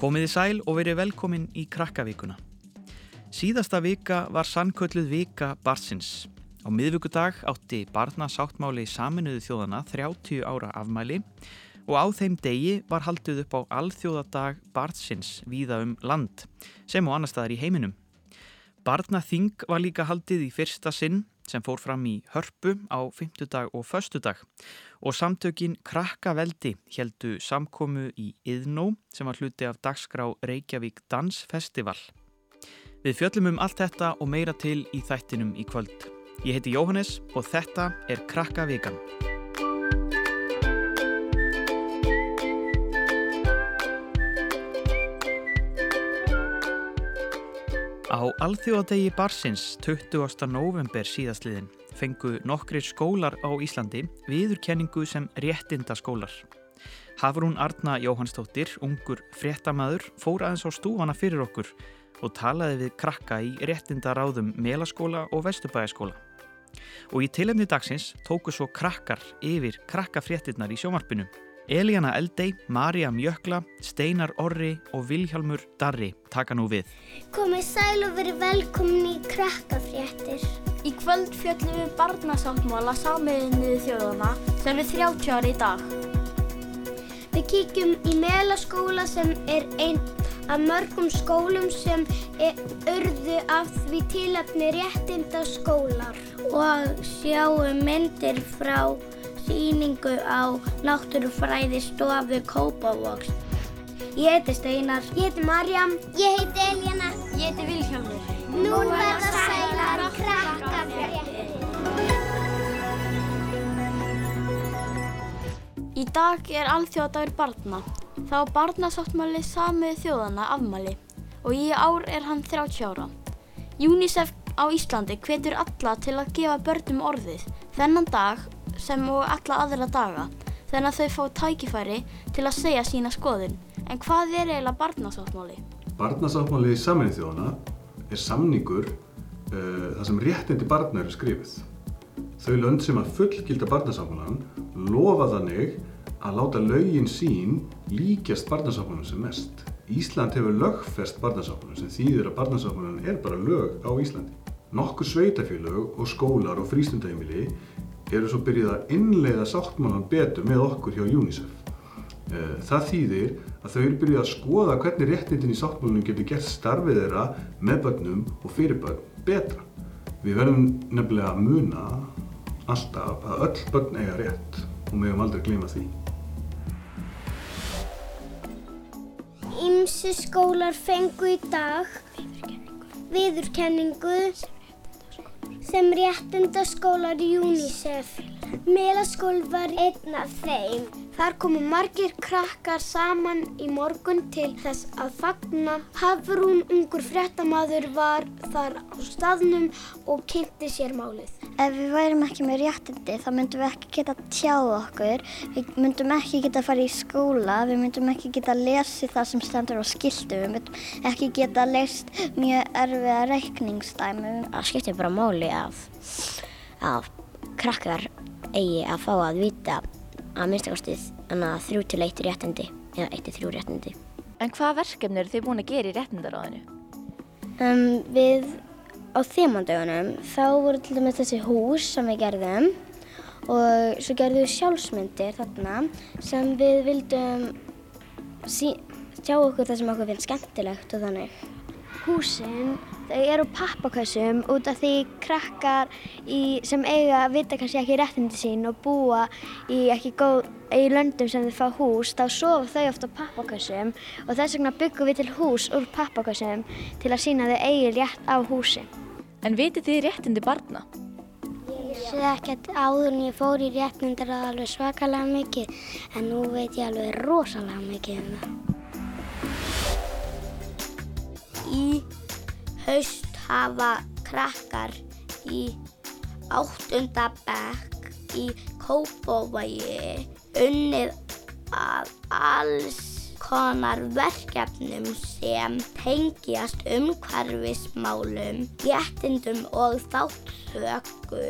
Komiði sæl og verið velkomin í Krakkavíkuna. Síðasta vika var sannkölluð vika Barsins. Á miðvíkudag átti barnasáttmáli saminuðu þjóðana 30 ára afmæli og á þeim degi var haldið upp á alþjóðadag Barsins víða um land sem og annar staðar í heiminum. Barnaþing var líka haldið í fyrsta sinn sem fór fram í hörpu á fymtudag og föstudag og samtökin Krakkaveldi heldu samkomu í Yðnó sem var hluti af dagskrá Reykjavík Dansfestival. Við fjöllum um allt þetta og meira til í þættinum í kvöld. Ég heiti Jóhannes og þetta er Krakkavíkan. Á alþjóðadegi barsins 20. november síðastliðin fengu nokkrir skólar á Íslandi viðurkenningu sem réttinda skólar. Hafrún Arna Jóhannsdóttir, ungur fréttamaður, fór aðeins á stúfana fyrir okkur og talaði við krakka í réttinda ráðum Melaskóla og Vesturbæjaskóla. Og í tilhemni dagsins tóku svo krakkar yfir krakkafréttinnar í sjómarpinu. Elíana Eldei, Marja Mjökla, Steinar Orri og Vilhjálmur Darri taka nú við. Komið sæl og verið velkomin í krakkafréttir. Í kvöld fjöllum við barnasáttmála samiðinu þjóðana sem er 30 ári í dag. Við kíkjum í melaskóla sem er einn af mörgum skólum sem er urðu af því tilöfni réttinda skólar. Og sjáum myndir frá síningu á náttúrufræði stofu Kópavogs. Ég heiti Steinar. Ég heiti Marjam. Ég heiti Elina. Ég heiti Vilhjálmur. Nú verða sælar krakkafréttir. Í dag er alþjóðadagur barna. Þá er barnasáttmáli samiðu þjóðana afmæli og í ár er hann 30 ára. UNICEF á Íslandi hvetur alla til að gefa börnum orðið þennan dag sem og alla aðra daga þannig að þau fá tækifæri til að segja sína skoðun. En hvað er eiginlega barnasáttmáli? Barnasáttmáli saminnið þjóðana er samningur uh, þar sem réttindi barna eru skrifið. Þau lönd sem að fullgilda barnasáttmálan lofa þannig að láta lögin sín líkjast barnasáttmálan sem mest. Ísland hefur lögfest barnasáttmálan sem þýðir að barnasáttmálan er bara lög á Íslandi. Nokkur sveitafélög og skólar og frístundaheimili eru svo byrjuð að innleiða sáttmálan betur með okkur hjá UNICEF. Það þýðir að þau eru byrjuð að skoða hvernig réttindin í sáttmálunum getur gert starfið þeirra með börnum og fyrir börn betra. Við verðum nefnilega að muna alltaf að öll börn eiga rétt og meðum aldrei gleyma því. Ímsi skólar fengu í dag viðurkenningu sem réttinda skólar í UNICEF. Melaskól var einn af þeim. Þar komu margir krakkar saman í morgun til þess að fagna. Hafrún ungur fréttamaður var þar á staðnum og kynnti sér málið. Ef við værim ekki með réttindi þá myndum við ekki geta tjáð okkur, við myndum ekki geta farið í skóla, við myndum ekki geta lesið það sem stendur á skiltu, við myndum ekki geta leist mjög erfiða reikningsdæmi. Það skiptir bara máli að, að krakkar eigi að fá að vita að minnstakostið þrjú til eitt réttindi eða eitt til þrjú réttindi. En hvaða verkefni eru þið búin að gera í réttindaráðinu? Um, við á þemandögunum þá voru til dæmis þessi hús sem við gerðum og svo gerðum við sjálfsmyndir þarna sem við vildum sjá okkur það sem okkur finnst skemmtilegt og þannig. Húsin þau eru pappakassum út af því krakkar í, sem eiga að vita kannski ekki réttindi sín og búa í ekki góð í löndum sem þau fá hús, þá sofa þau ofta á pappakassum og þess vegna byggum við til hús úr pappakassum til að sína þau eigi rétt á húsi. En vitið þið réttindi barna? Ég sé ekkert áður en ég fór í réttindar alveg svakalega mikið en nú veit ég alveg rosalega mikið um það. Í haust hafa krakkar í áttunda bekk í Kópavogi unnið að alls konar verkefnum sem tengjast umhverfismálum, réttindum og þáttöku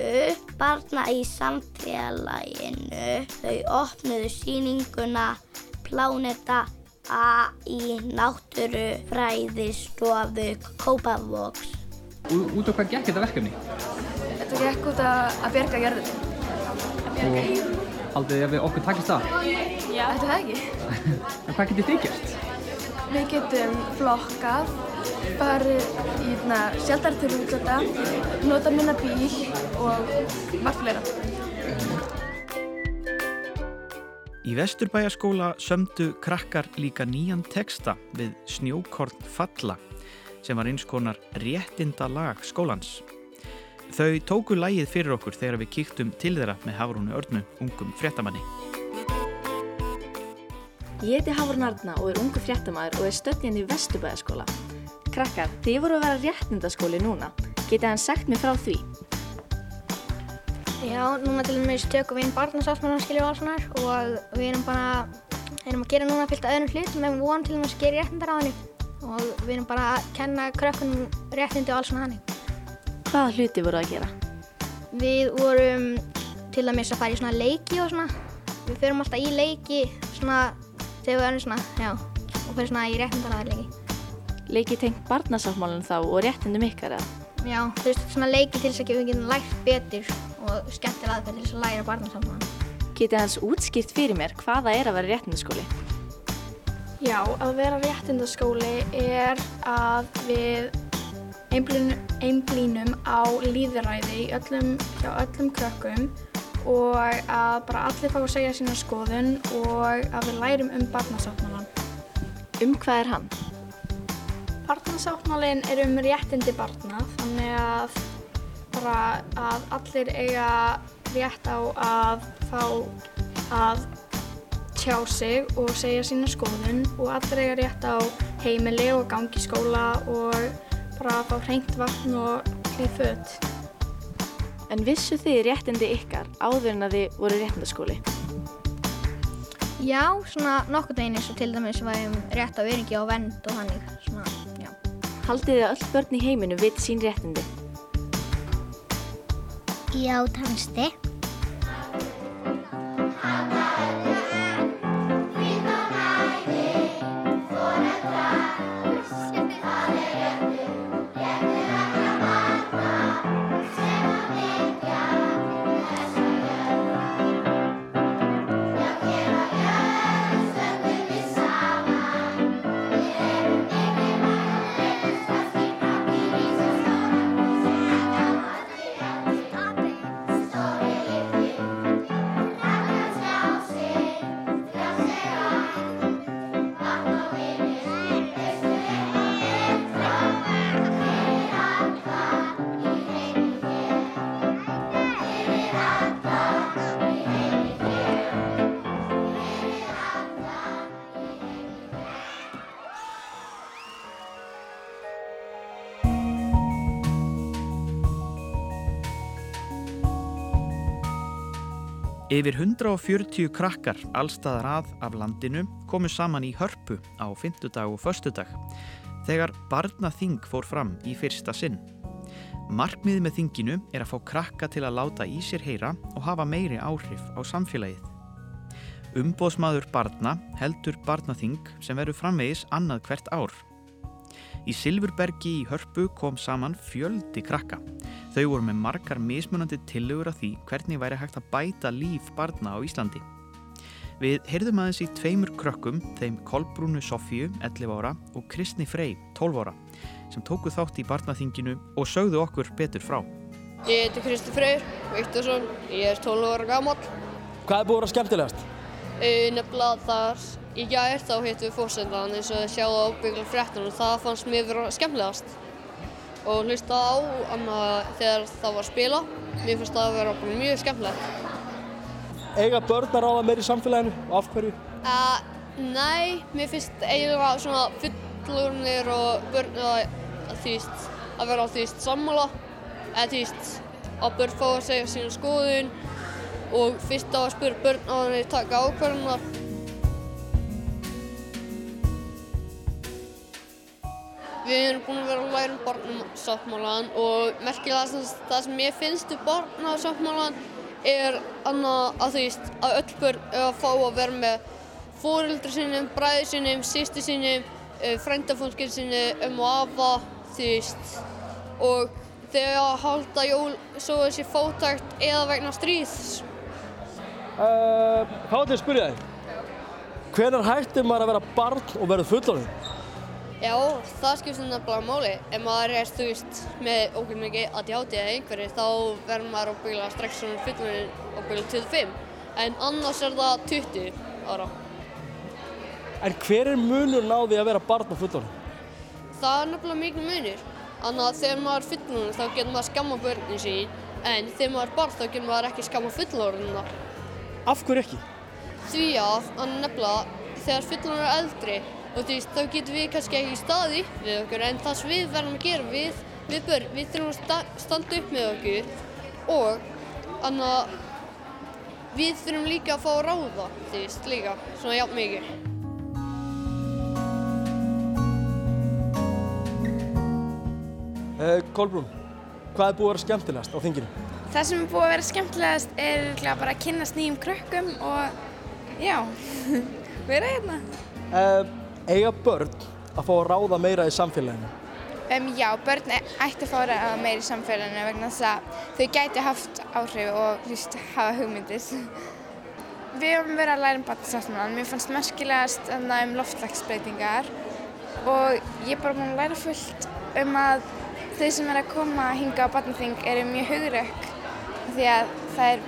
barna í samfélaginu. Þau opnuðu síninguna Pláneta í náttúrufræðistofu Kópavogs. Út á hvað gekk þetta verkefni? Þetta gekk út að, að berga. Og haldið þið að við okkur takist það? Já. Þetta það ekki. En hvað getið þið gert? Við getum flokkað, farið í sjaldar til útlöta, nota minna bíl og margt fleira. Í Vesturbæjaskóla sömdu krakkar líka nýjan texta við Snjókorn Falla sem var eins konar réttinda lag skólans. Þau tóku lægið fyrir okkur þegar við kíktum til þeirra með Hafrúnu Örnu, ungum fréttamanni. Ég heiti Hafrún Arna og er ungu fréttamaður og er stöndjan í Vesturbæjaskóla. Krakkar, þið voru að vera réttindaskóli núna. Getið hann sagt mér frá því? Já, núna til dæmis tökum við inn barnasáttmálan skilju og alls svona og við erum bara, erum að gera núna fylgt að öðrum hlutum en við vonum til dæmis að gera réttindar á henni og við erum bara að kenna krökkunum réttindi og alls svona henni. Hvaða hluti voru að gera? Við vorum til dæmis að fara í svona leiki og svona, við förum alltaf í leiki svona þegar við erum svona, já, og fyrir svona í réttindar aðeins leiki. Leiki tengt barnasáttmálan þá og réttindum ykkar eða? Já, þú veist, svona leiki til þess að við getum lært betur og skemmtilega aðferð til þess að læra barnasáttmálan. Getið hans útskipt fyrir mér hvaða er að vera réttindaskóli? Já, að vera réttindaskóli er að við einblínum á líðræði öllum, hjá öllum krökkum og að bara allir fá að segja sína skoðun og að við lærum um barnasáttmálan. Um hvað er hann? Barnasáttmálinn er um réttindi barna þannig að, bara, að allir eiga rétt á að fá að tjá sig og segja sína skoðun og allir eiga rétt á heimili og gangi í skóla og bara að fá hreint vatn og hlýð född. En vissu þið réttindi ykkar áður en að þið voru réttindaskóli? Já, svona nokkur deginn eins og til dæmis vægum rétt á öringi og vend og hannig, svona, já. Haldið þið að öll börn í heiminu viti sín réttindi? イヤーを試して。Yfir 140 krakkar allstaðar að af landinu komu saman í hörpu á fymtudag og föstudag þegar barnaþing fór fram í fyrsta sinn. Markmiðið með þinginu er að fá krakka til að láta í sér heyra og hafa meiri áhrif á samfélagið. Umbóðsmaður barna heldur barnaþing sem verður framvegis annað hvert ár. Í Silfurbergi í hörpu kom saman fjöldi krakka. Þau voru með margar mismunandi tillögur af því hvernig væri hægt að bæta líf barna á Íslandi. Við heyrðum aðeins í tveimur krökkum, þeim Kolbrúnu Sofíu, 11 ára, og Kristni Frey, 12 ára, sem tóku þátt í barnaþinginu og sögðu okkur betur frá. Ég heiti Kristi Freyr Viktorsson, ég er 12 ára gammal. Hvað er búið að skemmtilegast? Nefnilega þar í gær þá hittum við fórsendan eins og sjáðu ábyggla fréttunum og það fannst mér vera skemmtilegast og hlusta á anna, þegar það var að spila. Mér finnst það að vera mjög skemmtilegt. Eiga börn að ráða meir í samfélaginu og af hverju? Uh, nei, mér finnst eiginlega svona fullurnir og börn að þýst að vera á þýst sammála eða þýst að börn fá að segja sína skoðun og fyrst á að spyrja börn á þannig að taka ákvarðunar. Við erum búin að vera að læra um barnasáttmálan og merkilega það sem ég finnst um barnasáttmálan er að þú veist að öll börn að fá að vera með fóreldri sinum, bræði sinum, sýsti sinum, uh, frændafólkið sinu, um og afa, þú veist. Og þegar að halda jól svo þessi fótækt eða vegna stríðs. Uh, hvað er þetta að spyrja þig? Hvenar hættir maður að vera barn og verður fullorðinn? Já, það skiptir nefnilega máli. Ef maður er, þú veist, með okkur mikið ADHD eða einhverju, þá verður maður ábyggilega strax svona fullorðinn ábyggilega 25. En annars er það 20 ára. En hver er munurinn á því að vera barn og fullorðinn? Það er nefnilega mikið munur. Þannig að þegar maður er fullorðinn þá getur maður skamma börnin sín, en þegar maður er barn þá getur maður ekki skamma fullorðinna. Af hverju ekki? Því að, að nefnilega, þegar fullorðinn er eldri, og veist, þá getum við kannski ekki staði við okkur, en það sem við verðum að gera við, við börn, við þurfum að sta standa upp með okkur og þannig að við þurfum líka að fá að ráða, þú veist, líka, svona jafn mikið. Uh, Kolbrún, hvað er búið að vera skemmtilegast á þinginu? Það sem er búið að vera skemmtilegast er bara að kynnast nýjum krökkum og já, vera hérna. Uh, eiga börn að fá að ráða meira í samfélaginu? Um, já, börn e- ætti að fá að ráða meira í samfélaginu vegna þess að þau gæti haft áhrif og hlust hafa hugmyndis. Við höfum verið að læra um barnasáttmálan. Mér fannst merkilegast um loftslagsbreytingar og ég er bara búin að læra fullt um að þau sem er að koma að hinga á barnaþing eru mjög hugrökk því að það er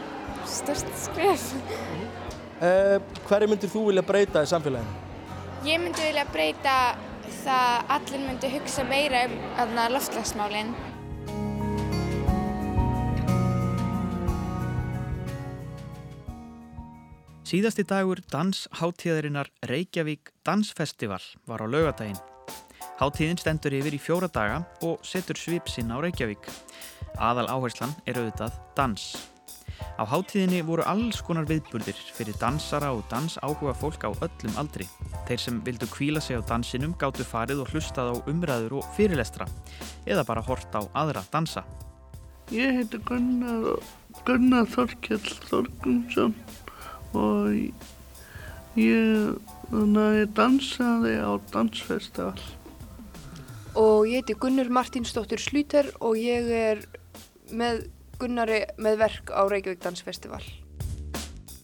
stort skref. Uh, hverju myndir þú vilja breyta í samfélaginu? Ég myndi vilja breyta það að allir myndi hugsa meira um loftslagsmálinn. Síðasti dagur dansháttíðarinnar Reykjavík Dansfestival var á laugadaginn. Háttíðin stendur yfir í fjóra daga og setur svipsinn á Reykjavík. Aðal áherslan er auðvitað dans. Á háttíðinni voru alls konar viðburðir fyrir dansara og dansáhuga fólk á öllum aldri. Þeir sem vildu kvíla sig á dansinum gáttu farið og hlustað á umræður og fyrirlestra eða bara hort á aðra dansa. Ég heiti Gunnar, Gunnar Þorkjell Þorgumsson og ég, ég dansaði á dansfestival. Og ég heiti Gunnar Martinsdóttir Slúter og ég er með Gunnari með verk á Reykjavík Dansfestival.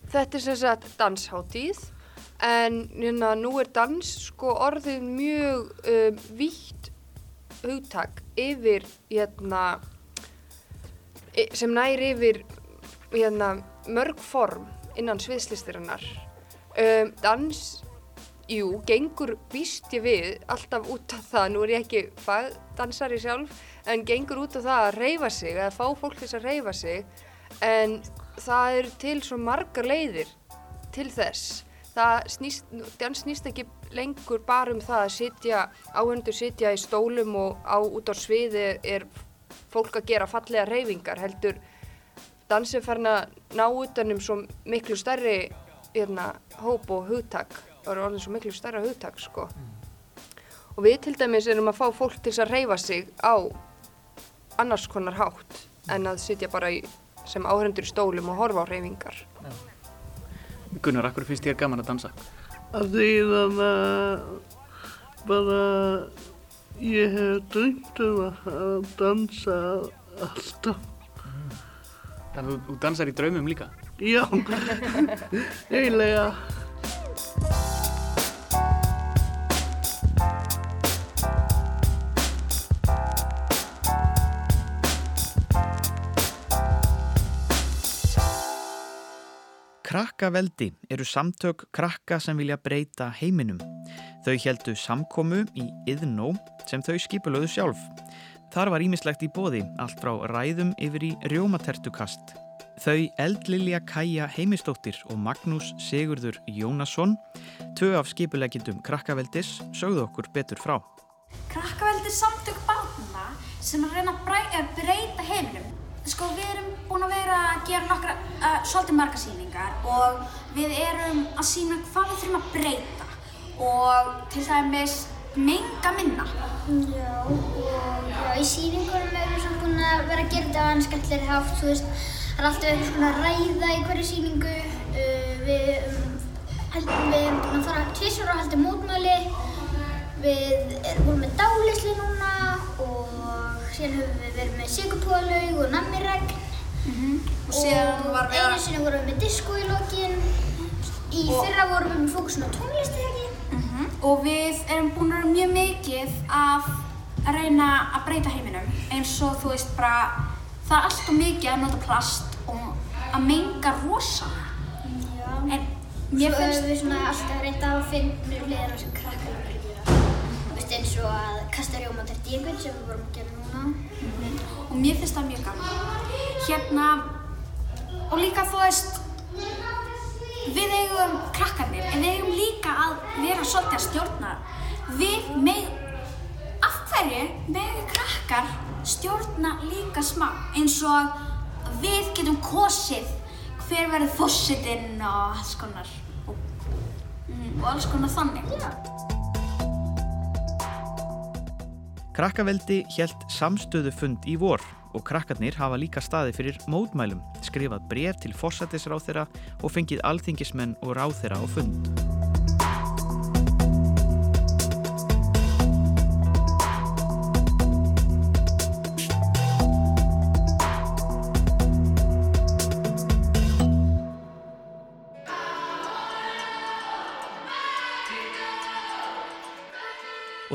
Þetta er sem sagt dansháttíð en hérna, nú er dans sko orðið mjög um, vítt hugtak yfir hérna, sem næri yfir hérna, mörg form innan sviðslistirinnar. Um, dans, jú, gengur víst ég við alltaf út af það, nú er ég ekki fagdansari sjálf, en gengur út af það að reyfa sig, eða fá fólk þess að reyfa sig, en það eru til svo margar leiðir til þess. Það snýst, snýst ekki lengur bara um það að sitja, áhundur sitja í stólum og á, út á sviði er fólk að gera fallega reyfingar, heldur dansið farin að ná utanum svo miklu stærri hérna, hóp og hugtak það eru orðin svo miklu stærra hugtak sko. og við til dæmis erum að fá fólk til að reyfa sig á annars konar hátt en að sitja bara í, sem áhrendur í stólum og horfa á reyfingar Gunnar, akkur finnst þér gaman að dansa? Að því að bara ég hef drömt um að dansa alltaf Þannig að þú dansar í draumum líka? Já, eiginlega. Krakkaveldi eru samtök krakka sem vilja breyta heiminum. Þau heldu samkomu í Iðnó sem þau skipulöðu sjálf. Þar var ímislegt í bóði, allt frá ræðum yfir í rjómatertukast. Þau Eldlilja Kaja Heimistóttir og Magnús Sigurður Jónasson, tvö af skipulegjendum Krakkaveldis, sögðu okkur betur frá. Krakkaveldi samtök barna sem að reyna að breyta heiminum. Sko við erum búin að vera að gera nokkra, uh, svolítið marga síningar og við erum að sína hvað við þurfum að breyta og til dæmis menga minna. Já, og já, í síningunum erum við svona búin að vera að gera þetta á hann skemmtilegri hátt, þú veist, það er alltaf eitthvað svona ræða í hverju síningu, uh, við um, Haldum við erum búin að fara tvisar og haldum mótmæli. Við erum búin með dálisli núna síðan höfum við verið með sigurpólaug og nammiregn. Og síðan var við að- einu sinni vorum við með disco í lokin. Í Og- fyrra vorum við með fókusun á tónlist eða ekki. Og við erum búin að vera mjög mikið að reyna að breyta heiminum. Eins og þú veist bara, það er alltaf mikið að nota plast og að menga rosalega. Já. En mér Svo finnst... við svona alltaf reynda að finna hliðina sem krakkar langar að gera. Þú veist eins og að kasta rjómater díkvinn sem við vorum að gera núna. og mér finnst það mjög gaman. Hérna, og líka þú veist, við eigum krakkarnir, en við eigum líka að vera svolítið að stjórna. Við með, af hverju með krakkar stjórna líka smá, eins og við getum kosið hver verður fósitinn og alls konar, og, mm, og alls konar þannig. Krakkaveldi hjælt samstöðu fund í vor og krakkarnir hafa líka staði fyrir mótmælum, skrifað bref til fórsættisráþeira og fengið alþingismenn og ráþeira á fund.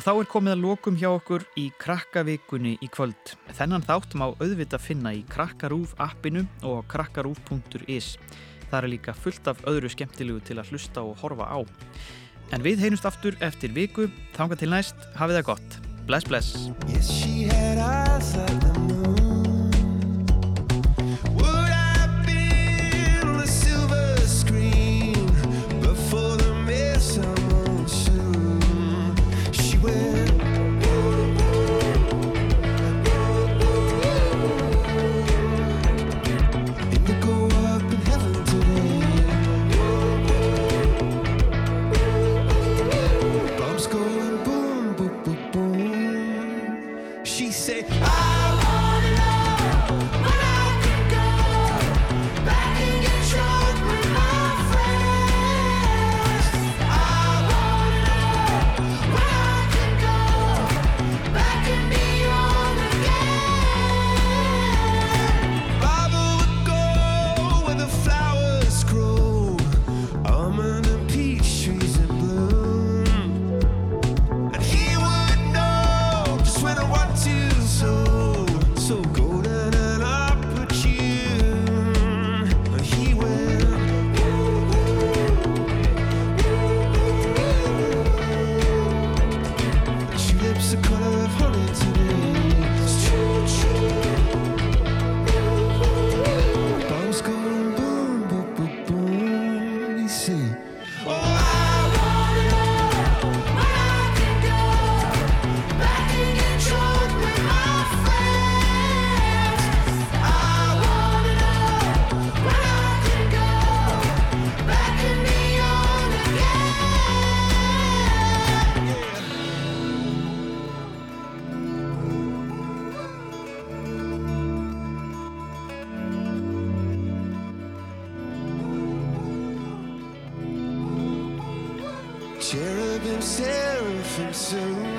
Og þá er komið að lokum hjá okkur í krakkavikunni í kvöld. Þennan þátt má auðvita finna í krakkarúf appinu og á krakkarúf.is. Það er líka fullt af öðru skemmtilegu til að hlusta og horfa á. En við heyrumst aftur eftir viku. Þanga til næst, hafið það gott. Bless, bless. Yes, himself into